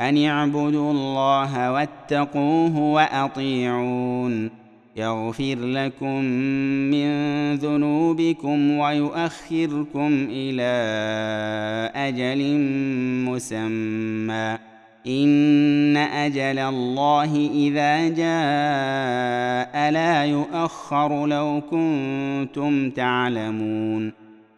أن اعبدوا الله واتقوه وأطيعون. يغفر لكم من ذنوبكم ويؤخركم إلى أجل مسمى. إن أجل الله إذا جاء لا يؤخر لو كنتم تعلمون.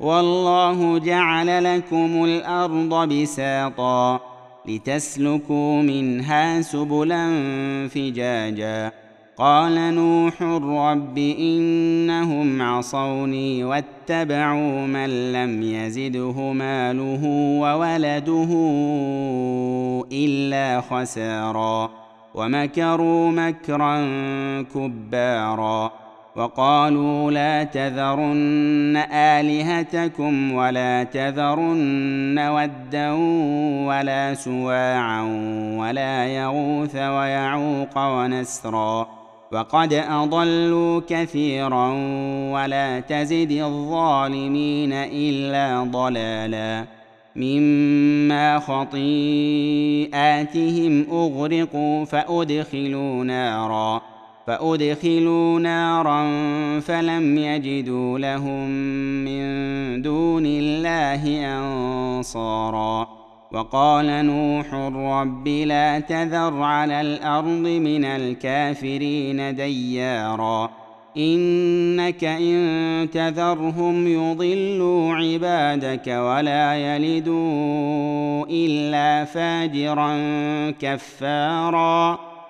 والله جعل لكم الأرض بساطا لتسلكوا منها سبلا فجاجا. قال نوح رب إنهم عصوني واتبعوا من لم يزده ماله وولده إلا خسارا. ومكروا مكرا كبارا. وقالوا لا تذرن آلهتكم ولا تذرن ودا ولا سواعا ولا يغوث ويعوق ونسرا وقد أضلوا كثيرا ولا تزد الظالمين إلا ضلالا مما خطيئاتهم أغرقوا فأدخلوا نارا فأدخلوا نارا فلم يجدوا لهم من دون الله أنصارا. وقال نوح رب لا تذر على الأرض من الكافرين ديارا. إنك إن تذرهم يضلوا عبادك ولا يلدوا إلا فاجرا كفارا.